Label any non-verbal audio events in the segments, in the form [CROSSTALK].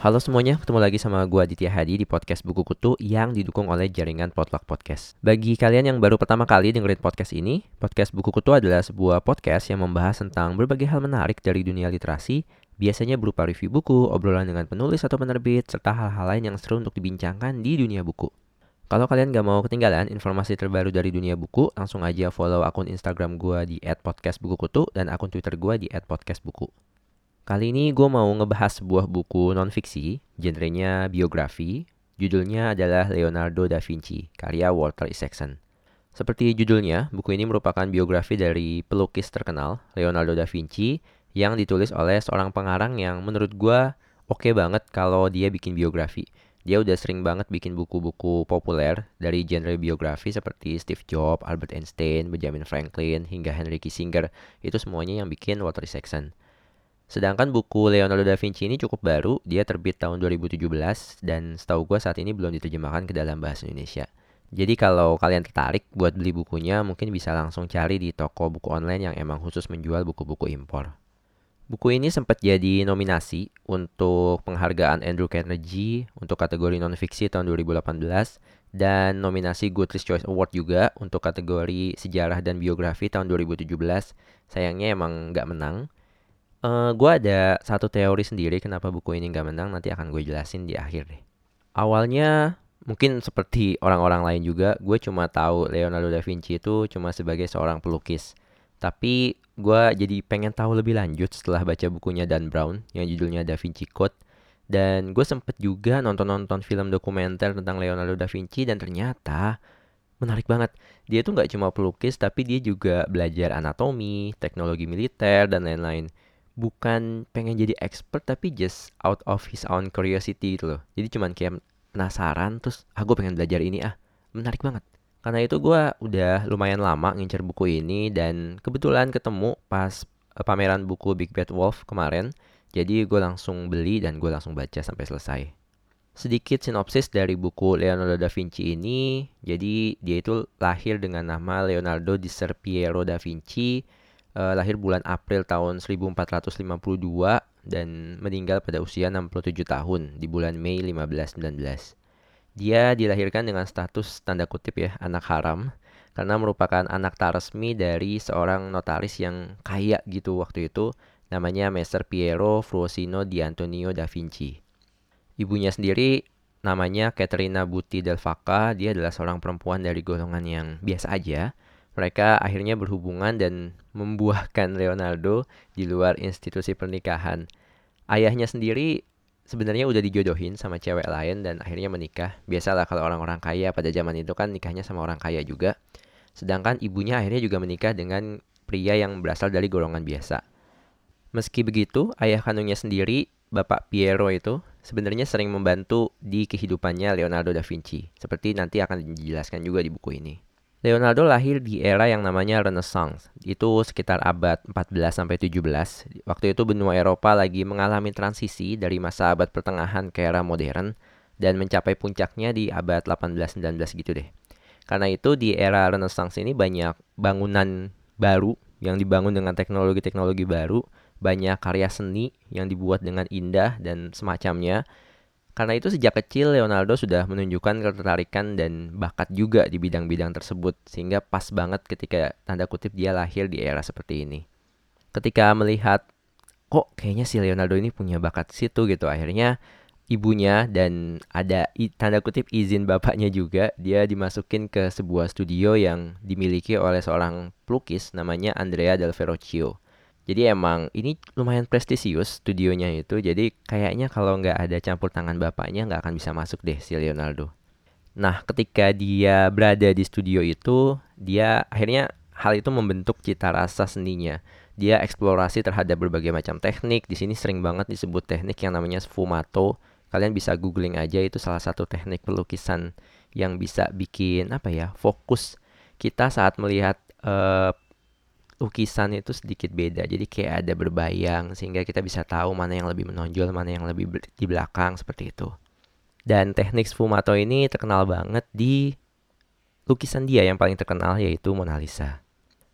Halo semuanya, ketemu lagi sama gua Aditya Hadi di podcast Buku Kutu yang didukung oleh jaringan Potluck Podcast. Bagi kalian yang baru pertama kali dengerin podcast ini, podcast Buku Kutu adalah sebuah podcast yang membahas tentang berbagai hal menarik dari dunia literasi, biasanya berupa review buku, obrolan dengan penulis atau penerbit, serta hal-hal lain yang seru untuk dibincangkan di dunia buku. Kalau kalian gak mau ketinggalan informasi terbaru dari dunia buku, langsung aja follow akun Instagram gua di @podcastbukukutu dan akun Twitter gua di @podcastbuku. Kali ini gue mau ngebahas sebuah buku non-fiksi, genrenya biografi. Judulnya adalah Leonardo da Vinci, karya Walter Isaacson. Seperti judulnya, buku ini merupakan biografi dari pelukis terkenal, Leonardo da Vinci, yang ditulis oleh seorang pengarang yang menurut gue oke okay banget kalau dia bikin biografi. Dia udah sering banget bikin buku-buku populer dari genre biografi seperti Steve Jobs, Albert Einstein, Benjamin Franklin, hingga Henry Kissinger. Itu semuanya yang bikin Walter Isaacson. Sedangkan buku Leonardo da Vinci ini cukup baru, dia terbit tahun 2017 dan setahu gue saat ini belum diterjemahkan ke dalam bahasa Indonesia. Jadi kalau kalian tertarik buat beli bukunya, mungkin bisa langsung cari di toko buku online yang emang khusus menjual buku-buku impor. Buku ini sempat jadi nominasi untuk penghargaan Andrew Carnegie untuk kategori non-fiksi tahun 2018 dan nominasi Goodreads Choice Award juga untuk kategori sejarah dan biografi tahun 2017. Sayangnya emang nggak menang. Uh, eh, gue ada satu teori sendiri kenapa buku ini nggak menang nanti akan gue jelasin di akhir deh. Awalnya mungkin seperti orang-orang lain juga, gue cuma tahu Leonardo da Vinci itu cuma sebagai seorang pelukis. Tapi gue jadi pengen tahu lebih lanjut setelah baca bukunya Dan Brown yang judulnya Da Vinci Code. Dan gue sempet juga nonton-nonton film dokumenter tentang Leonardo da Vinci dan ternyata menarik banget. Dia tuh nggak cuma pelukis tapi dia juga belajar anatomi, teknologi militer dan lain-lain bukan pengen jadi expert tapi just out of his own curiosity gitu loh jadi cuman kayak penasaran terus ah gue pengen belajar ini ah menarik banget karena itu gue udah lumayan lama ngincer buku ini dan kebetulan ketemu pas eh, pameran buku Big Bad Wolf kemarin. Jadi gue langsung beli dan gue langsung baca sampai selesai. Sedikit sinopsis dari buku Leonardo da Vinci ini. Jadi dia itu lahir dengan nama Leonardo di Serpiero da Vinci uh, lahir bulan April tahun 1452 dan meninggal pada usia 67 tahun di bulan Mei 1519. Dia dilahirkan dengan status tanda kutip ya anak haram karena merupakan anak tak resmi dari seorang notaris yang kaya gitu waktu itu namanya Messer Piero Fruosino di Antonio da Vinci. Ibunya sendiri namanya Caterina Butti del Vaca, dia adalah seorang perempuan dari golongan yang biasa aja mereka akhirnya berhubungan dan membuahkan Leonardo di luar institusi pernikahan. Ayahnya sendiri sebenarnya udah dijodohin sama cewek lain dan akhirnya menikah. Biasalah kalau orang-orang kaya pada zaman itu kan nikahnya sama orang kaya juga. Sedangkan ibunya akhirnya juga menikah dengan pria yang berasal dari golongan biasa. Meski begitu, ayah kandungnya sendiri, Bapak Piero itu, sebenarnya sering membantu di kehidupannya Leonardo da Vinci. Seperti nanti akan dijelaskan juga di buku ini. Leonardo lahir di era yang namanya Renaissance. Itu sekitar abad 14 sampai 17. Waktu itu benua Eropa lagi mengalami transisi dari masa abad pertengahan ke era modern dan mencapai puncaknya di abad 18-19 gitu deh. Karena itu di era Renaissance ini banyak bangunan baru yang dibangun dengan teknologi-teknologi baru, banyak karya seni yang dibuat dengan indah dan semacamnya karena itu sejak kecil Leonardo sudah menunjukkan ketertarikan dan bakat juga di bidang-bidang tersebut sehingga pas banget ketika tanda kutip dia lahir di era seperti ini. Ketika melihat kok kayaknya si Leonardo ini punya bakat situ gitu akhirnya ibunya dan ada tanda kutip izin bapaknya juga dia dimasukin ke sebuah studio yang dimiliki oleh seorang pelukis namanya Andrea del Verrocchio. Jadi emang ini lumayan prestisius studionya itu. Jadi kayaknya kalau nggak ada campur tangan bapaknya nggak akan bisa masuk deh si Leonardo. Nah ketika dia berada di studio itu, dia akhirnya hal itu membentuk cita rasa seninya. Dia eksplorasi terhadap berbagai macam teknik. Di sini sering banget disebut teknik yang namanya sfumato. Kalian bisa googling aja itu salah satu teknik pelukisan yang bisa bikin apa ya fokus kita saat melihat uh, lukisan itu sedikit beda. Jadi kayak ada berbayang sehingga kita bisa tahu mana yang lebih menonjol, mana yang lebih di belakang seperti itu. Dan teknik sfumato ini terkenal banget di lukisan dia yang paling terkenal yaitu Mona Lisa.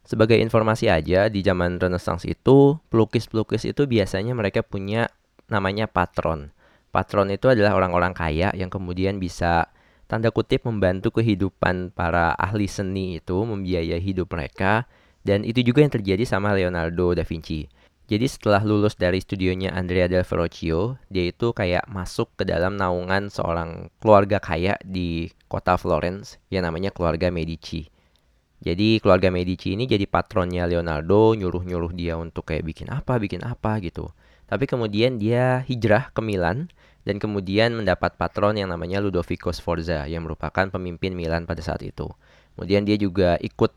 Sebagai informasi aja, di zaman Renaissance itu, pelukis-pelukis itu biasanya mereka punya namanya patron. Patron itu adalah orang-orang kaya yang kemudian bisa tanda kutip membantu kehidupan para ahli seni itu membiayai hidup mereka dan itu juga yang terjadi sama Leonardo da Vinci. Jadi setelah lulus dari studionya Andrea del Verrocchio, dia itu kayak masuk ke dalam naungan seorang keluarga kaya di kota Florence yang namanya keluarga Medici. Jadi keluarga Medici ini jadi patronnya Leonardo, nyuruh-nyuruh dia untuk kayak bikin apa, bikin apa gitu. Tapi kemudian dia hijrah ke Milan dan kemudian mendapat patron yang namanya Ludovico Sforza yang merupakan pemimpin Milan pada saat itu. Kemudian dia juga ikut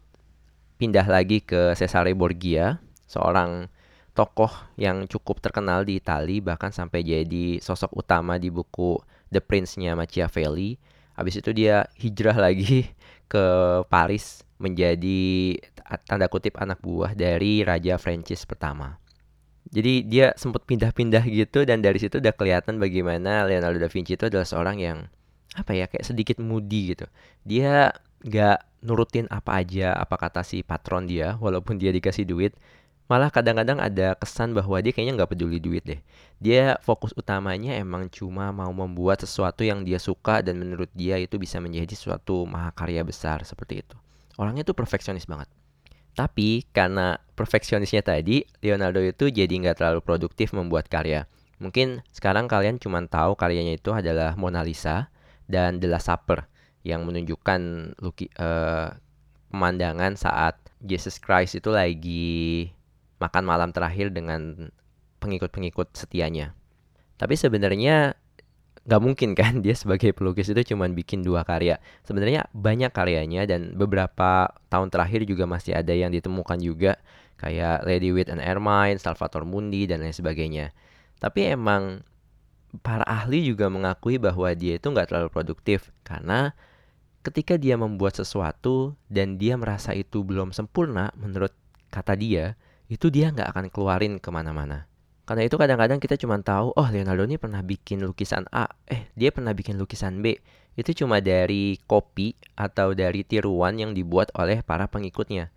pindah lagi ke Cesare Borgia, seorang tokoh yang cukup terkenal di Italia bahkan sampai jadi sosok utama di buku The Prince-nya Machiavelli. Habis itu dia hijrah [LAUGHS] lagi ke Paris menjadi tanda kutip anak buah dari Raja Francis pertama. Jadi dia sempat pindah-pindah gitu dan dari situ udah kelihatan bagaimana Leonardo da Vinci itu adalah seorang yang apa ya kayak sedikit moody gitu. Dia nggak nurutin apa aja apa kata si patron dia walaupun dia dikasih duit. Malah kadang-kadang ada kesan bahwa dia kayaknya nggak peduli duit deh. Dia fokus utamanya emang cuma mau membuat sesuatu yang dia suka dan menurut dia itu bisa menjadi suatu mahakarya besar seperti itu. Orangnya tuh perfeksionis banget. Tapi karena perfeksionisnya tadi, Leonardo itu jadi nggak terlalu produktif membuat karya. Mungkin sekarang kalian cuma tahu karyanya itu adalah Mona Lisa dan The Last Supper yang menunjukkan luki, uh, pemandangan saat Jesus Christ itu lagi makan malam terakhir dengan pengikut-pengikut setianya. Tapi sebenarnya nggak mungkin kan [LAUGHS] dia sebagai pelukis itu cuma bikin dua karya. Sebenarnya banyak karyanya dan beberapa tahun terakhir juga masih ada yang ditemukan juga kayak Lady with an Ermine, Salvator Mundi dan lain sebagainya. Tapi emang para ahli juga mengakui bahwa dia itu nggak terlalu produktif karena ketika dia membuat sesuatu dan dia merasa itu belum sempurna menurut kata dia, itu dia nggak akan keluarin ke mana-mana. Karena itu kadang-kadang kita cuma tahu, oh Leonardo ini pernah bikin lukisan A, eh dia pernah bikin lukisan B. Itu cuma dari kopi atau dari tiruan yang dibuat oleh para pengikutnya.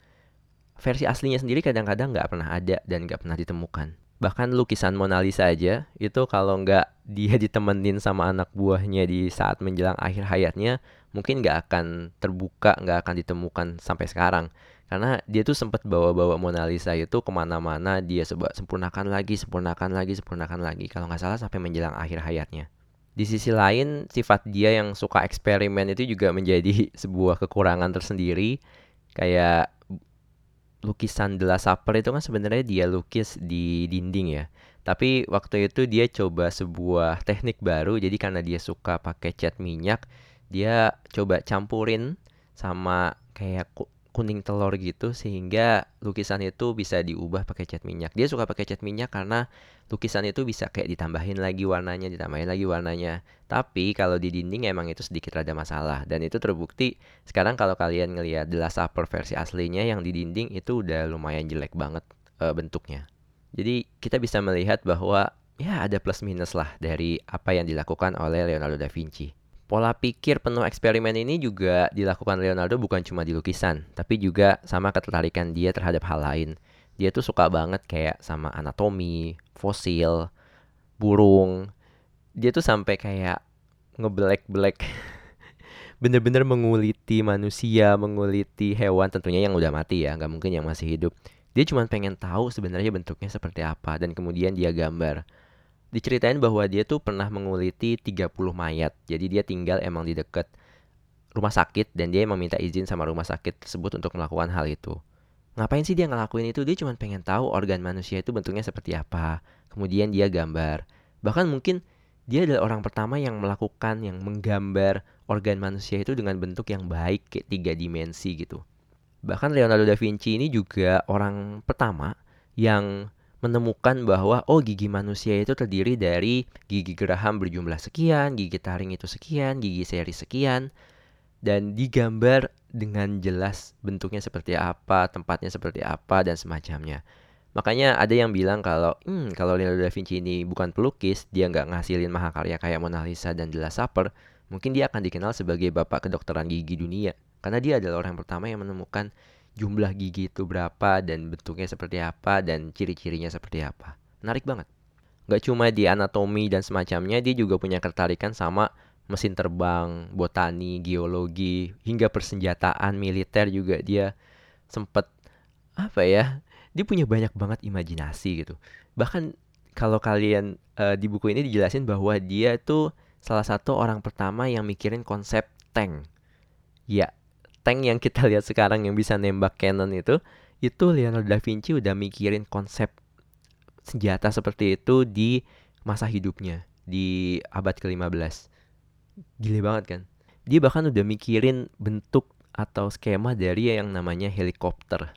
Versi aslinya sendiri kadang-kadang nggak pernah ada dan nggak pernah ditemukan. Bahkan lukisan Mona Lisa aja, itu kalau nggak dia [LAUGHS] ditemenin sama anak buahnya di saat menjelang akhir hayatnya, mungkin nggak akan terbuka, nggak akan ditemukan sampai sekarang. Karena dia tuh sempat bawa-bawa Mona Lisa itu ke mana-mana dia seba sempurnakan lagi sempurnakan lagi sempurnakan lagi kalau nggak salah sampai menjelang akhir hayatnya. Di sisi lain sifat dia yang suka eksperimen itu juga menjadi [LAUGHS] sebuah kekurangan tersendiri. Kayak lukisan The Last Supper itu kan sebenarnya dia lukis di dinding ya. Tapi waktu itu dia coba sebuah teknik baru jadi karena dia suka pakai cat minyak dia coba campurin sama kayak kuning telur gitu sehingga lukisan itu bisa diubah pakai cat minyak. Dia suka pakai cat minyak karena lukisan itu bisa kayak ditambahin lagi warnanya, ditambahin lagi warnanya. Tapi kalau di dinding emang itu sedikit rada masalah dan itu terbukti sekarang kalau kalian ngelihat The Last Supper versi aslinya yang di dinding itu udah lumayan jelek banget e, bentuknya. Jadi kita bisa melihat bahwa ya ada plus minus lah dari apa yang dilakukan oleh Leonardo da Vinci. Pola pikir penuh eksperimen ini juga dilakukan Leonardo bukan cuma di lukisan, tapi juga sama ketertarikan dia terhadap hal lain. Dia tuh suka banget kayak sama anatomi, fosil, burung. Dia tuh sampai kayak ngebelek-belek [LAUGHS] bener-bener menguliti manusia, menguliti hewan tentunya yang udah mati ya, nggak mungkin yang masih hidup. Dia cuma pengen tahu sebenarnya bentuknya seperti apa dan kemudian dia gambar diceritain bahwa dia tuh pernah menguliti 30 mayat. Jadi dia tinggal emang di dekat rumah sakit dan dia emang minta izin sama rumah sakit tersebut untuk melakukan hal itu. Ngapain sih dia ngelakuin itu? Dia cuma pengen tahu organ manusia itu bentuknya seperti apa. Kemudian dia gambar. Bahkan mungkin dia adalah orang pertama yang melakukan yang menggambar organ manusia itu dengan bentuk yang baik kayak tiga dimensi gitu. Bahkan Leonardo da Vinci ini juga orang pertama yang menemukan bahwa oh gigi manusia itu terdiri dari gigi geraham berjumlah sekian, gigi taring itu sekian, gigi seri sekian dan digambar dengan jelas bentuknya seperti apa, tempatnya seperti apa dan semacamnya. Makanya ada yang bilang kalau hmm, kalau Leonardo da Vinci ini bukan pelukis, dia nggak ngasilin mahakarya kayak Mona Lisa dan The Last Supper, mungkin dia akan dikenal sebagai bapak kedokteran gigi dunia Karena dia adalah orang pertama yang menemukan jumlah gigi itu berapa dan bentuknya seperti apa dan ciri-cirinya seperti apa. Menarik banget. Gak cuma di anatomi dan semacamnya, dia juga punya ketertarikan sama mesin terbang, botani, geologi, hingga persenjataan militer juga dia sempet apa ya? Dia punya banyak banget imajinasi gitu. Bahkan kalau kalian uh, di buku ini dijelasin bahwa dia tuh salah satu orang pertama yang mikirin konsep tank. Ya, tank yang kita [LAUGHS] lihat sekarang yang bisa nembak cannon itu, itu Leonardo da Vinci udah mikirin konsep senjata seperti itu di masa hidupnya di abad ke-15. Gile banget kan? Dia bahkan udah mikirin bentuk atau skema dari yang namanya helikopter.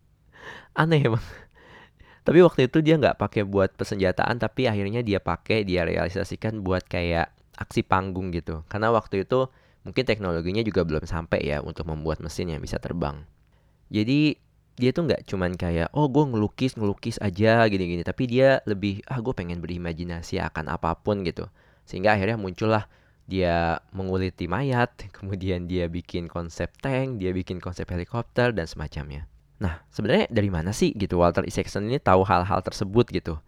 [LAUGHS] Aneh emang. [LAUGHS] Tapi waktu itu dia nggak pakai buat persenjataan, tapi akhirnya dia pakai, dia realisasikan buat kayak aksi panggung gitu. Karena waktu itu mungkin teknologinya juga belum sampai ya untuk membuat mesin yang bisa terbang. Jadi dia tuh nggak cuman kayak oh gue ngelukis ngelukis aja gini-gini, tapi dia lebih ah gue pengen berimajinasi akan apa pun gitu. Sehingga akhirnya muncullah dia menguliti mayat, [LAUGHS] kemudian dia bikin konsep tank, dia bikin konsep helikopter dan semacamnya. Nah, sebenarnya dari mana sih gitu Walter Isaacson ini tahu hal-hal tersebut gitu?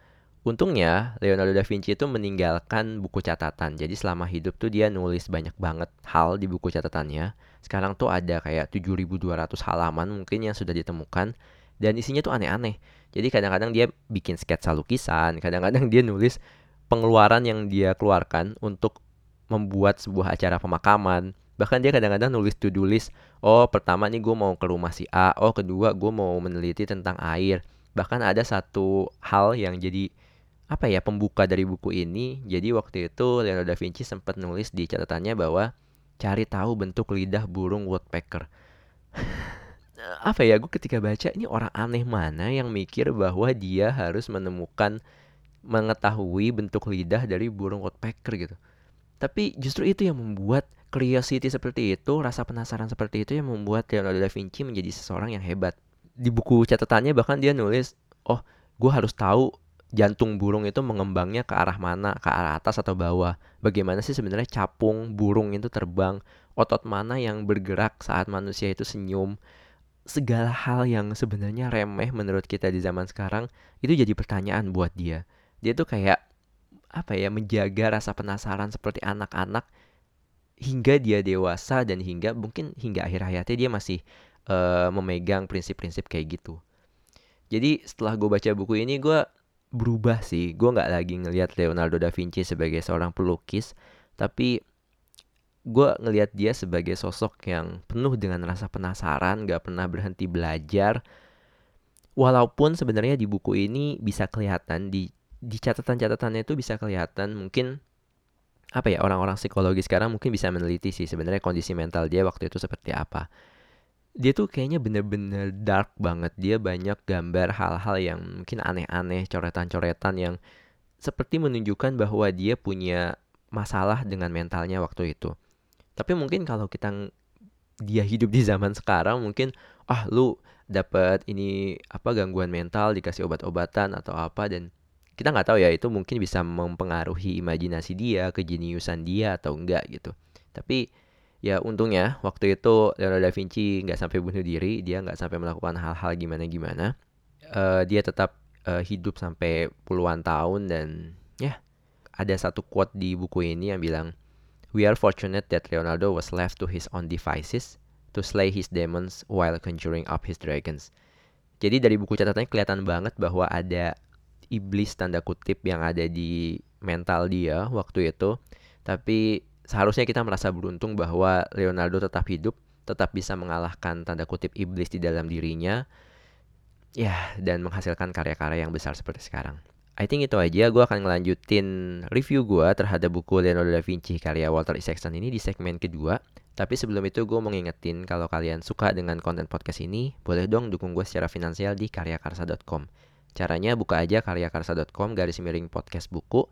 Untungnya Leonardo da Vinci itu meninggalkan buku catatan. Jadi selama hidup tuh dia nulis banyak banget hal di buku catatannya. Sekarang tuh ada kayak 7200 halaman mungkin yang sudah ditemukan dan isinya tuh aneh-aneh. Jadi kadang-kadang dia bikin sketsa lukisan, kadang-kadang dia nulis pengeluaran yang dia keluarkan untuk membuat sebuah acara pemakaman bahkan dia kadang-kadang nulis to-do list oh pertama nih gue mau ke rumah si A oh kedua gue mau meneliti tentang air bahkan ada satu hal yang jadi apa ya pembuka dari buku ini. Jadi waktu itu Leonardo da Vinci sempat nulis di catatannya bahwa cari tahu bentuk lidah burung woodpecker. [LAUGHS] Apa ya gue ketika baca ini orang aneh mana yang mikir bahwa dia harus menemukan mengetahui bentuk lidah dari burung woodpecker gitu. Tapi justru itu yang membuat curiosity seperti itu, rasa penasaran seperti itu yang membuat Leonardo da Vinci menjadi seseorang yang hebat. Di buku catatannya bahkan dia nulis, oh gue harus tahu jantung burung itu mengembangnya ke arah mana, ke arah atas atau bawah. Bagaimana sih sebenarnya capung burung itu terbang, otot mana yang bergerak saat manusia itu senyum. Segala hal yang sebenarnya remeh menurut kita di zaman sekarang itu jadi pertanyaan buat dia. Dia tuh kayak apa ya menjaga rasa penasaran seperti anak-anak hingga dia dewasa dan hingga mungkin hingga akhir hayatnya dia masih uh, memegang prinsip-prinsip kayak gitu. Jadi setelah gue baca buku ini gue berubah sih. Gue nggak lagi ngelihat Leonardo da Vinci sebagai seorang pelukis, tapi gue ngelihat dia sebagai sosok yang penuh dengan rasa penasaran, gak pernah berhenti belajar. Walaupun sebenarnya di buku ini bisa kelihatan di di catatan-catatannya itu bisa kelihatan mungkin apa ya orang-orang psikologi sekarang mungkin bisa meneliti sih sebenarnya kondisi mental dia waktu itu seperti apa. Dia tuh kayaknya bener-bener dark banget. Dia banyak gambar hal-hal yang mungkin aneh-aneh, coretan-coretan yang seperti menunjukkan bahwa dia punya masalah dengan mentalnya waktu itu. Tapi mungkin kalau kita dia hidup di zaman sekarang mungkin ah lu dapat ini apa gangguan mental dikasih obat-obatan atau apa dan kita nggak tahu ya itu mungkin bisa mempengaruhi imajinasi dia, kejeniusan dia atau enggak gitu. Tapi ya untungnya waktu itu Leonardo da Vinci nggak sampai bunuh diri, dia nggak sampai melakukan hal-hal gimana-gimana. Uh, dia tetap uh, hidup sampai puluhan tahun dan ya ada satu quote di buku ini yang bilang We are fortunate that Leonardo was left to his own devices to slay his demons while conjuring up his dragons. Jadi dari buku catatannya kelihatan banget bahwa ada iblis tanda kutip yang ada di mental dia waktu itu. Tapi seharusnya kita merasa beruntung bahwa Leonardo tetap hidup, tetap bisa mengalahkan tanda kutip iblis di dalam dirinya. Ya, dan menghasilkan karya-karya yang besar seperti sekarang. I think itu aja, gue akan ngelanjutin review gue terhadap buku Leonardo da Vinci karya Walter Isaacson ini di segmen kedua. Tapi sebelum itu gue mau ngingetin kalau kalian suka dengan konten podcast ini, boleh dong dukung gue secara finansial di karyakarsa.com. Caranya buka aja karyakarsa.com garis miring podcast buku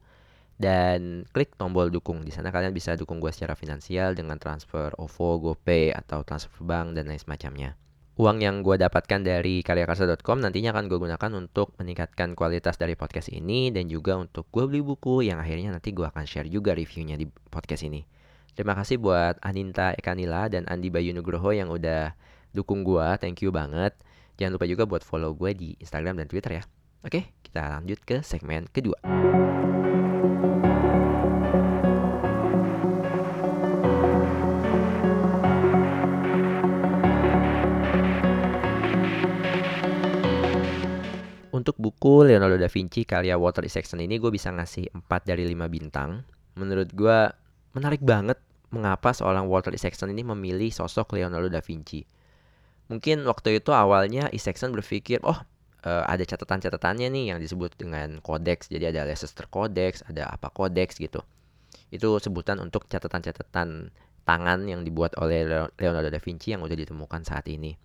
dan klik tombol dukung. Di sana kalian bisa dukung gue secara finansial dengan transfer OVO, GoPay atau transfer bank dan lain semacamnya. Uang yang gue dapatkan dari karyakarsa.com nantinya akan gue gunakan untuk meningkatkan kualitas dari podcast ini dan juga untuk gue beli buku yang akhirnya nanti gue akan share juga reviewnya di podcast ini. Terima kasih buat Aninta Ekanila dan Andi Bayu Nugroho yang udah dukung gue. Thank you banget. Jangan lupa juga buat follow gue di Instagram dan Twitter ya. Oke, kita lanjut ke segmen kedua. Untuk buku Leonardo da Vinci karya Walter Isaacson ini gue bisa ngasih 4 dari 5 bintang. Menurut gue menarik banget mengapa seorang Walter Isaacson ini memilih sosok Leonardo da Vinci. Mungkin waktu itu awalnya Isaacson berpikir, oh uh, ada catatan-catatannya nih yang disebut dengan kodeks. Jadi ada Leicester Codex, ada apa kodeks gitu. Itu sebutan untuk catatan-catatan tangan yang dibuat oleh Leonardo da Vinci yang udah ditemukan saat ini.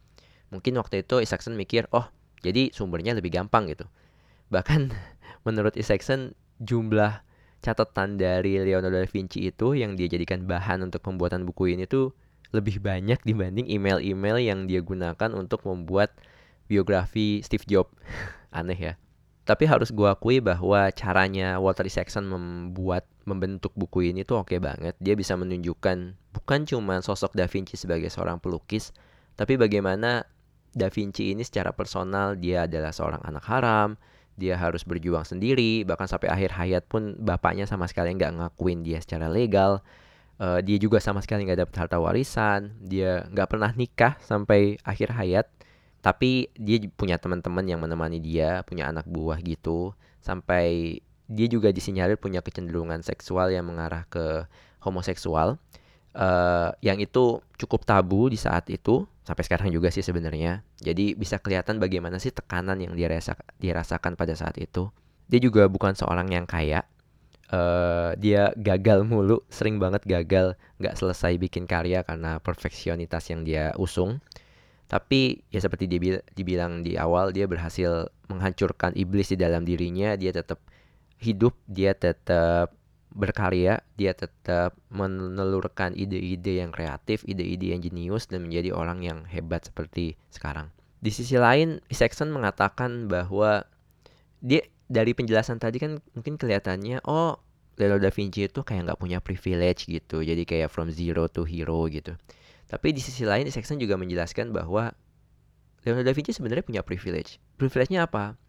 Mungkin waktu itu Isaacson mikir, oh jadi sumbernya lebih gampang gitu. Bahkan [LAUGHS] menurut Isaacson jumlah catatan dari Leonardo da Vinci itu yang dia jadikan bahan untuk pembuatan buku ini tuh lebih banyak dibanding email-email yang dia gunakan untuk membuat biografi Steve Jobs. [LAUGHS] Aneh ya. Tapi harus gue akui bahwa caranya Walter Isaacson membuat membentuk buku ini tuh oke okay banget. Dia bisa menunjukkan bukan cuma sosok Da Vinci sebagai seorang pelukis, tapi bagaimana Da Vinci ini secara personal dia adalah seorang anak haram, dia harus berjuang sendiri bahkan sampai akhir hayat pun bapaknya sama sekali nggak ngakuin dia secara legal uh, dia juga sama sekali nggak dapat harta warisan dia nggak pernah nikah sampai akhir hayat tapi dia punya teman-teman yang menemani dia punya anak buah gitu sampai dia juga disinyalir punya kecenderungan seksual yang mengarah ke homoseksual uh, yang itu cukup tabu di saat itu sampai sekarang juga sih sebenarnya. Jadi bisa kelihatan bagaimana sih tekanan yang dia rasa dirasakan pada saat itu. Dia juga bukan seorang yang kaya. Uh, dia gagal mulu, sering banget gagal, nggak selesai bikin karya karena perfeksionitas yang dia usung. Tapi ya seperti dibilang di awal, dia berhasil menghancurkan iblis di dalam dirinya. Dia tetap hidup, dia tetap berkarya, dia tetap menelurkan ide-ide yang kreatif, ide-ide yang jenius dan menjadi orang yang hebat seperti sekarang. Di sisi lain, Isaacson mengatakan bahwa dia dari penjelasan tadi kan mungkin kelihatannya oh Leonardo da Vinci itu kayak nggak punya privilege gitu, jadi kayak from zero to hero gitu. Tapi di sisi lain, Isaacson juga menjelaskan bahwa Leonardo da Vinci sebenarnya punya privilege. Privilege-nya apa?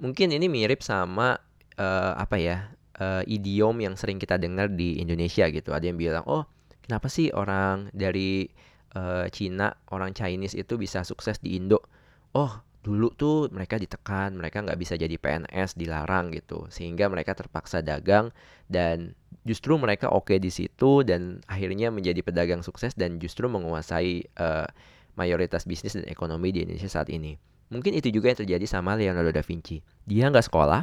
Mungkin ini mirip sama uh, apa ya uh, idiom yang sering kita dengar di Indonesia gitu. Ada yang bilang, "Oh, kenapa sih orang dari uh, Cina, orang Chinese itu bisa sukses di Indo?" Oh, dulu tuh mereka ditekan, mereka nggak bisa jadi PNS, dilarang gitu, sehingga mereka terpaksa dagang dan justru mereka oke okay di situ dan akhirnya menjadi pedagang sukses dan justru menguasai uh, mayoritas bisnis dan ekonomi di Indonesia saat ini. Mungkin itu juga yang terjadi sama Leonardo da Vinci. Dia nggak sekolah,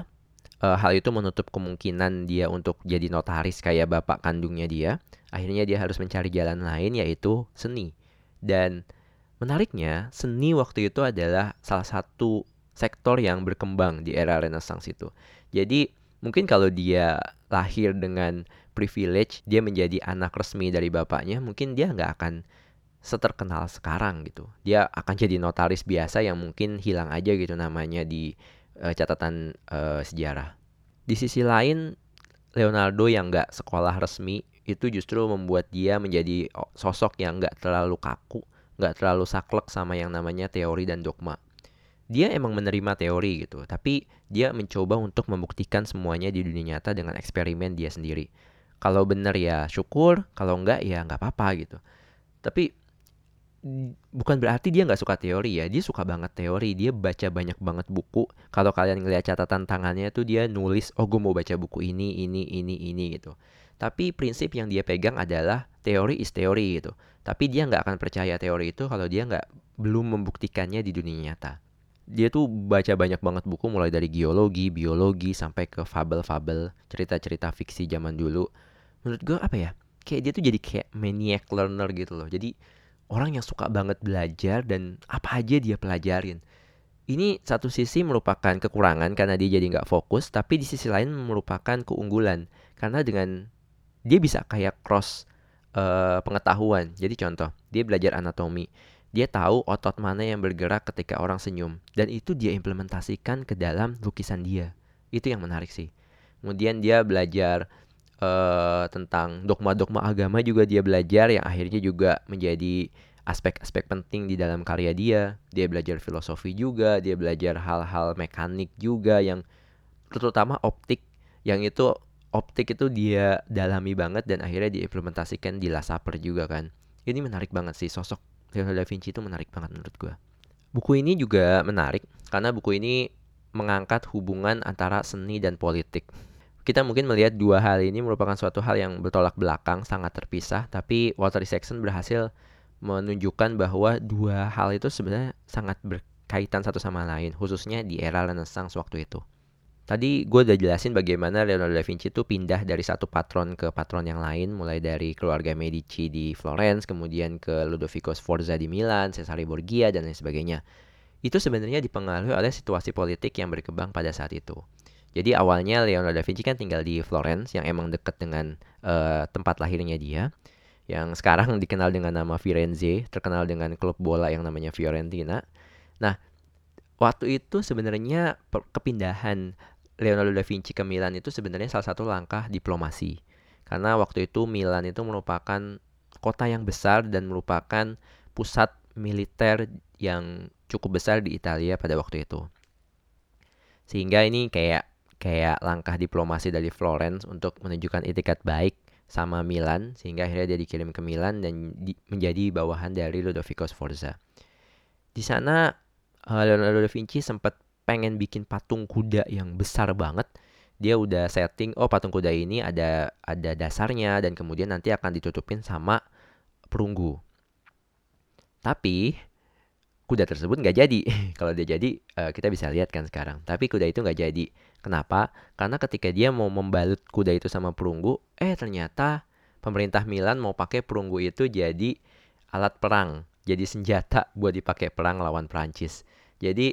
uh, hal itu menutup kemungkinan dia untuk jadi notaris kayak bapak kandungnya dia. Akhirnya dia harus mencari jalan lain yaitu seni. Dan menariknya, seni waktu itu adalah salah satu sektor yang berkembang di era Renaissance itu. Jadi mungkin kalau dia lahir dengan privilege, dia menjadi anak resmi dari bapaknya, mungkin dia nggak akan seterkenal sekarang gitu. Dia akan jadi notaris biasa yang mungkin hilang aja gitu namanya di uh, catatan uh, sejarah. Di sisi lain, Leonardo yang nggak sekolah resmi itu justru membuat dia menjadi sosok yang nggak terlalu kaku, nggak terlalu saklek sama yang namanya teori dan dogma. Dia emang menerima teori gitu, tapi dia mencoba untuk membuktikan semuanya di dunia nyata dengan eksperimen dia sendiri. Kalau benar ya syukur, kalau enggak ya nggak apa-apa gitu. Tapi bukan berarti dia nggak suka teori ya dia suka banget teori dia baca banyak banget buku kalau kalian ngeliat catatan tangannya tuh dia nulis oh gue mau baca buku ini ini ini ini gitu tapi prinsip yang dia pegang adalah teori is teori gitu. Tapi dia nggak akan percaya teori itu kalau dia nggak belum membuktikannya di dunia nyata. Dia tuh baca banyak banget buku mulai dari geologi biologi sampai ke fabel-fabel cerita-cerita fiksi zaman dulu. Menurut gue apa ya kayak dia tuh jadi kayak maniac learner gitu loh. Jadi orang yang suka banget belajar dan apa aja dia pelajarin. Ini satu sisi merupakan kekurangan karena dia jadi nggak fokus, tapi di sisi lain merupakan keunggulan. Karena dengan dia bisa kayak cross uh, pengetahuan. Jadi contoh, dia belajar anatomi, dia tahu otot mana yang bergerak ketika orang senyum dan itu dia implementasikan ke dalam lukisan dia. Itu yang menarik sih. Kemudian dia belajar uh, tentang dogma-dogma agama juga dia belajar yang akhirnya juga menjadi aspek-aspek penting di dalam karya dia. Dia belajar filosofi juga, dia belajar hal-hal mekanik juga yang terutama optik yang itu optik itu dia dalami banget dan akhirnya diimplementasikan di Last Supper juga kan. Ini menarik banget sih sosok Leonardo da Vinci itu menarik banget menurut gue. Buku ini juga menarik karena buku ini mengangkat hubungan antara seni dan politik. Kita mungkin melihat dua hal ini merupakan suatu hal yang bertolak belakang, sangat terpisah, tapi Walter Isaacson berhasil menunjukkan bahwa dua hal itu sebenarnya sangat berkaitan satu sama lain, khususnya di era Renaissance waktu itu. Tadi gue udah jelasin bagaimana Leonardo da Vinci itu pindah dari satu patron ke patron yang lain, mulai dari keluarga Medici di Florence, kemudian ke Ludovico Sforza di Milan, Cesare Borgia, dan lain sebagainya. Itu sebenarnya dipengaruhi oleh situasi politik yang berkembang pada saat itu. Jadi awalnya Leonardo da Vinci kan tinggal di Florence, yang emang dekat dengan uh, tempat lahirnya dia, yang sekarang dikenal dengan nama Firenze, terkenal dengan klub bola yang namanya Fiorentina. Nah, waktu itu sebenarnya kepindahan Leonardo da Vinci ke Milan itu sebenarnya salah satu langkah diplomasi. Karena waktu itu Milan itu merupakan kota yang besar dan merupakan pusat militer yang cukup besar di Italia pada waktu itu. Sehingga ini kayak kayak langkah diplomasi dari Florence untuk menunjukkan etikat baik sama Milan sehingga akhirnya dia dikirim ke Milan dan di, menjadi bawahan dari Ludovico Sforza. Di sana uh, Leonardo da Vinci sempat pengen bikin patung kuda yang besar banget dia udah setting oh patung kuda ini ada ada dasarnya dan kemudian nanti akan ditutupin sama perunggu. Tapi kuda tersebut nggak jadi. [LAUGHS] Kalau dia jadi uh, kita bisa lihat kan sekarang. Tapi kuda itu nggak jadi. Kenapa? Karena ketika dia mau membalut kuda itu sama perunggu eh ternyata pemerintah Milan mau pakai perunggu itu jadi alat perang jadi senjata buat dipakai perang lawan Prancis. Jadi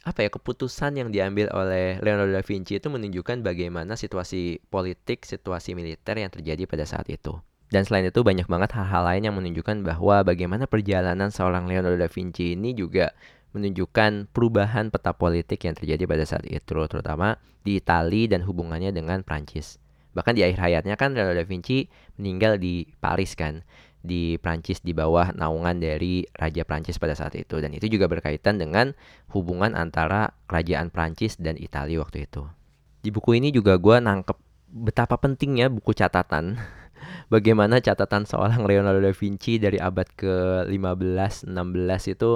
apa ya keputusan yang diambil oleh Leonardo da Vinci itu menunjukkan bagaimana situasi politik, situasi militer yang terjadi pada saat itu. Dan selain itu banyak banget hal-hal lain yang menunjukkan bahwa bagaimana perjalanan seorang Leonardo da Vinci ini juga menunjukkan perubahan peta politik yang terjadi pada saat itu, terutama di Italia dan hubungannya dengan Prancis. Bahkan di akhir hayatnya kan Leonardo da Vinci meninggal di Paris kan di Prancis di bawah naungan dari Raja Prancis pada saat itu dan itu juga berkaitan dengan hubungan antara kerajaan Prancis dan Italia waktu itu. Di buku ini juga gue nangkep betapa pentingnya buku catatan. [LAUGHS] Bagaimana catatan seorang Leonardo da Vinci dari abad ke-15, 16 itu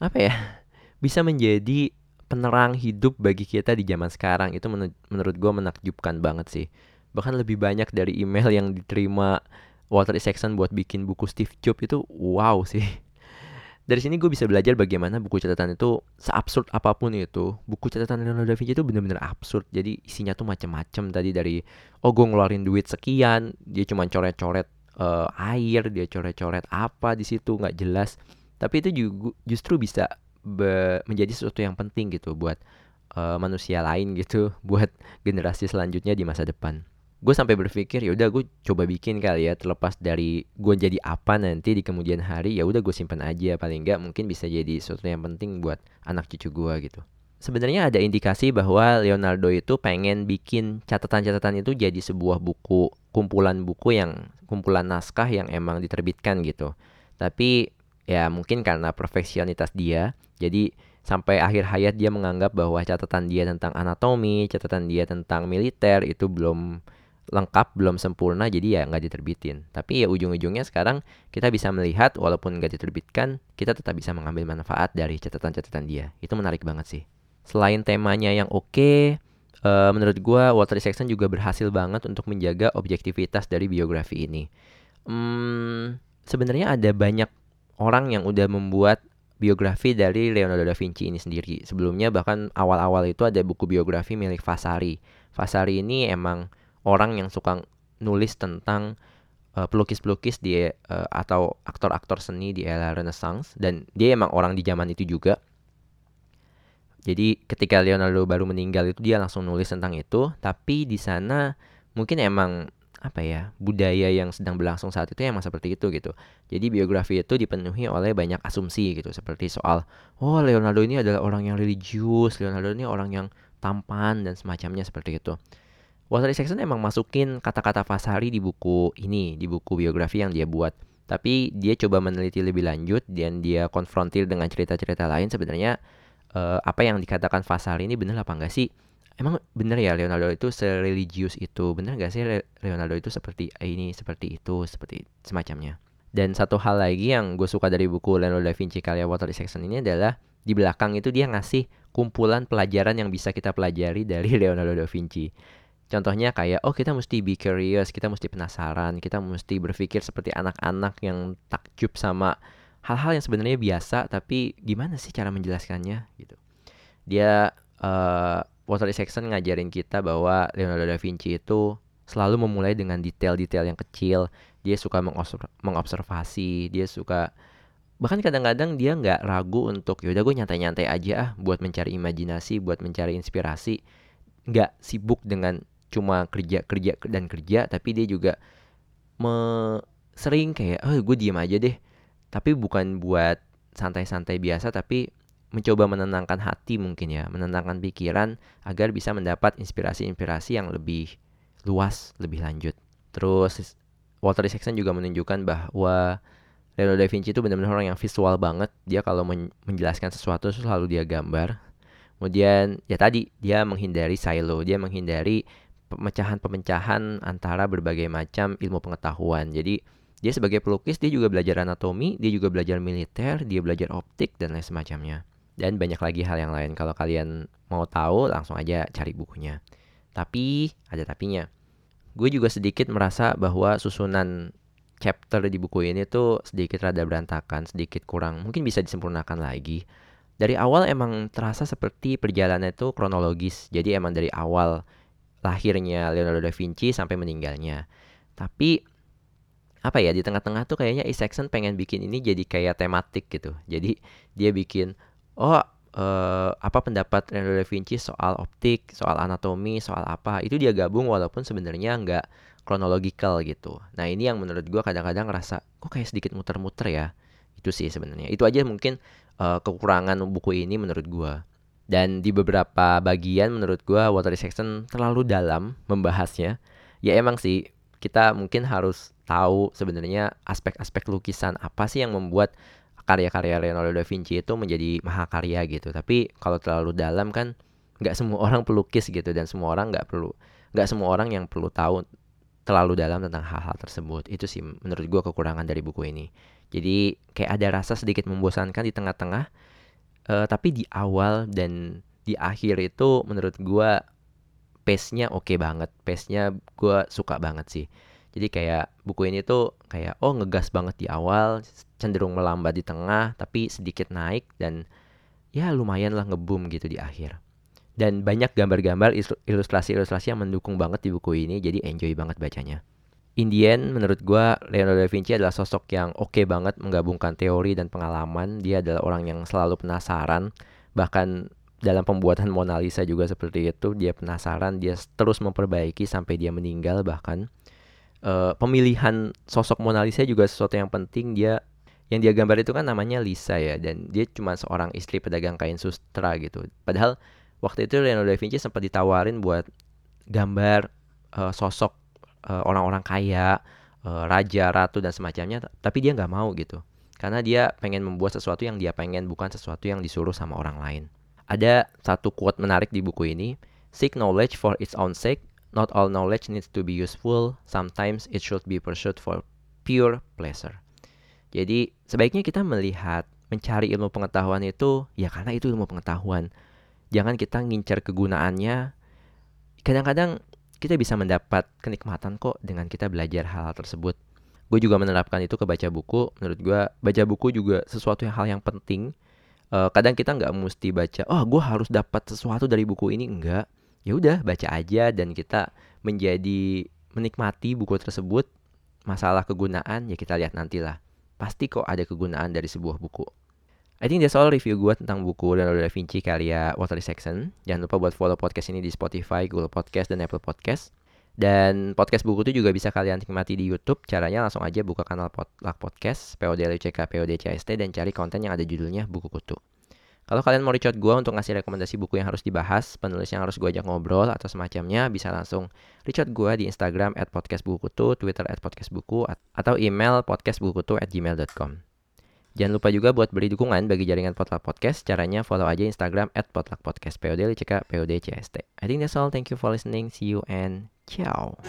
apa ya? Bisa menjadi penerang hidup bagi kita di zaman sekarang itu menurut gue menakjubkan banget sih. Bahkan lebih banyak dari email yang diterima Walter Isaacson buat bikin buku Steve Jobs itu wow sih. Dari sini gue bisa belajar bagaimana buku catatan itu seabsurd apa pun itu. Buku catatan Leonardo da Vinci itu bener-bener absurd. Jadi isinya tuh macem-macem tadi dari oh gue ngeluarin duit sekian, dia cuma coret-coret uh, air, dia coret-coret apa di situ nggak jelas. Tapi itu juga justru bisa menjadi sesuatu yang penting gitu buat uh, manusia lain gitu, [LAUGHS] buat generasi selanjutnya di masa depan gue sampai berpikir ya udah gue coba bikin kali ya terlepas dari gue jadi apa nanti di kemudian hari ya udah gue simpan aja. Paling nggak mungkin bisa jadi sesuatu yang penting buat anak cucu gue gitu. Sebenarnya ada indikasi bahwa Leonardo itu pengen bikin catatan-catatan itu jadi sebuah buku kumpulan buku yang kumpulan naskah yang emang diterbitkan gitu. Tapi ya mungkin karena profesionalitas dia jadi sampai akhir hayat dia menganggap bahwa catatan dia tentang anatomi catatan dia tentang militer itu belum lengkap belum sempurna jadi ya nggak diterbitin tapi ya ujung-ujungnya sekarang kita bisa melihat walaupun nggak diterbitkan kita tetap bisa mengambil manfaat dari catatan-catatan dia itu menarik banget sih selain temanya yang oke okay, uh, menurut gue Walter Isaacson juga berhasil banget untuk menjaga objektivitas dari biografi ini hmm, sebenarnya ada banyak orang yang udah membuat biografi dari Leonardo da Vinci ini sendiri. Sebelumnya bahkan awal-awal itu ada buku biografi milik Vasari. Vasari ini emang orang yang suka nulis tentang uh, pelukis-pelukis di uh, atau aktor-aktor seni di era Renaissance dan dia emang orang di zaman itu juga. Jadi ketika Leonardo baru meninggal itu dia langsung nulis tentang itu, tapi di sana mungkin emang apa ya budaya yang sedang berlangsung saat itu emang seperti itu gitu. Jadi biografi itu dipenuhi oleh banyak asumsi gitu seperti soal oh Leonardo ini adalah orang yang religius, Leonardo ini orang yang tampan dan semacamnya seperti itu Walter Isaacson emang masukin kata-kata Vasari di buku ini, di buku biografi yang dia buat. Tapi dia coba meneliti lebih lanjut dan dia konfrontir dengan cerita-cerita lain sebenarnya uh, apa yang dikatakan Vasari ini benar apa enggak sih? Emang bener ya Leonardo itu sereligius itu? Bener gak sih Leonardo itu seperti ini, seperti itu, seperti semacamnya? Dan satu hal lagi yang gue suka dari buku Leonardo da Vinci karya Walter Isaacson ini adalah di belakang itu dia ngasih kumpulan pelajaran yang bisa kita pelajari dari [LAUGHS] Leonardo da Vinci. Contohnya kayak, oh kita mesti be curious, kita mesti penasaran, kita mesti berpikir seperti anak-anak yang takjub sama hal-hal yang sebenarnya biasa, tapi gimana sih cara menjelaskannya gitu. Dia uh, Walter Isaacson ngajarin kita bahwa Leonardo da Vinci itu selalu memulai dengan detail-detail yang kecil. Dia suka mengobservasi, dia suka bahkan kadang-kadang dia nggak ragu untuk yaudah gue nyantai-nyantai aja ah buat mencari imajinasi, buat mencari inspirasi. Nggak sibuk dengan cuma kerja kerja dan kerja tapi dia juga me sering kayak oh gue diem aja deh. Tapi bukan buat santai-santai biasa tapi mencoba menenangkan hati mungkin ya menenangkan pikiran agar bisa mendapat inspirasi-inspirasi yang lebih luas lebih lanjut. Terus Walter Isaacson juga menunjukkan bahwa Leonardo da Vinci itu benar-benar orang yang visual banget. Dia kalau menjelaskan sesuatu selalu dia gambar. Kemudian ya tadi dia menghindari silo dia menghindari pemecahan-pemecahan antara berbagai macam ilmu pengetahuan. Jadi dia sebagai pelukis dia juga belajar anatomi, dia juga belajar militer, dia belajar optik dan lain semacamnya. Dan banyak lagi hal yang lain. Kalau kalian mau tahu langsung aja cari bukunya. Tapi ada tapinya. Gue juga sedikit merasa bahwa susunan chapter di buku ini tuh sedikit rada berantakan, sedikit kurang. Mungkin bisa disempurnakan lagi. Dari awal emang terasa seperti perjalanan itu kronologis. Jadi emang dari awal lahirnya Leonardo da Vinci sampai meninggalnya. Tapi apa ya di tengah-tengah tuh kayaknya Isaacson pengen bikin ini jadi kayak tematik gitu. Jadi dia bikin oh uh, apa pendapat Leonardo da Vinci soal optik, soal anatomi, soal apa itu dia gabung walaupun sebenarnya nggak kronologikal gitu. Nah ini yang menurut gue kadang-kadang ngerasa kok kayak sedikit muter-muter ya. Itu sih sebenarnya. Itu aja mungkin uh, kekurangan buku ini menurut gue. Dan di beberapa bagian menurut gue Walter Isaacson terlalu dalam membahasnya. Ya emang sih kita mungkin harus tahu sebenarnya aspek-aspek lukisan apa sih yang membuat karya-karya Leonardo da Vinci itu menjadi mahakarya gitu. Tapi kalau terlalu dalam kan nggak semua orang pelukis gitu dan semua orang nggak perlu nggak semua orang yang perlu tahu terlalu dalam tentang hal-hal tersebut. Itu sih menurut gue kekurangan dari buku ini. Jadi kayak ada rasa sedikit membosankan di tengah-tengah uh, tapi di awal dan di akhir itu menurut gue pace-nya oke okay banget. Pace-nya gue suka banget sih. Jadi kayak buku ini tuh kayak oh ngegas banget di awal cenderung melambat di tengah tapi sedikit naik dan ya lumayan lah ngeboom gitu di akhir. Dan banyak gambar-gambar ilustrasi-ilustrasi yang mendukung banget di buku ini jadi enjoy banget bacanya Indian menurut gue Leonardo da Vinci adalah sosok yang oke okay banget menggabungkan teori dan pengalaman. Dia adalah orang yang selalu penasaran. Bahkan dalam pembuatan Mona Lisa juga seperti itu. Dia penasaran, dia terus memperbaiki sampai dia meninggal bahkan. Uh, pemilihan sosok Mona Lisa juga sesuatu yang penting. Dia yang dia gambar itu kan namanya Lisa ya dan dia cuma seorang istri pedagang kain sustra gitu. Padahal waktu itu Leonardo da Vinci sempat ditawarin buat gambar uh, sosok orang-orang uh, kaya, uh, raja, ratu dan semacamnya, tapi dia nggak mau gitu. Karena dia pengen membuat sesuatu yang dia pengen, bukan sesuatu yang disuruh sama orang lain. Ada satu quote menarik di buku ini, Seek knowledge for its own sake. Not all knowledge needs to be useful. Sometimes it should be pursued for pure pleasure. Jadi sebaiknya kita melihat mencari ilmu pengetahuan itu ya karena itu ilmu pengetahuan. Jangan kita ngincar kegunaannya. Kadang-kadang kita bisa mendapat kenikmatan kok dengan kita belajar hal-hal tersebut. Gue juga menerapkan itu ke baca buku. Menurut gue baca buku juga sesuatu yang hal yang penting. Uh, kadang kita nggak mesti baca, oh gue harus dapat sesuatu dari buku ini enggak. Ya udah baca aja dan kita menjadi menikmati buku tersebut. Masalah kegunaan ya kita lihat nantilah. Pasti kok ada kegunaan dari sebuah buku. I think that's all review gue tentang buku Leonardo da Vinci karya Walter Isaacson. Jangan lupa buat follow podcast ini di Spotify, Google Podcast, dan Apple Podcast. Dan podcast buku itu juga bisa kalian nikmati di YouTube. Caranya langsung aja buka kanal Potluck Podcast, PODLCK, PODCST, dan cari konten yang ada judulnya Buku Kutu. Kalau kalian mau reach out gue untuk ngasih rekomendasi buku yang harus dibahas, penulis yang harus gue ajak ngobrol atau semacamnya, bisa langsung reach out gue di Instagram at podcastbukutu, Twitter at podcastbuku, atau email podcastbukutu at gmail.com. Jangan lupa juga buat beri dukungan bagi jaringan Potluck Podcast. Caranya follow aja Instagram at Potluck Podcast. POD LCK, POD CST. I think that's all. Thank you for listening. See you and ciao.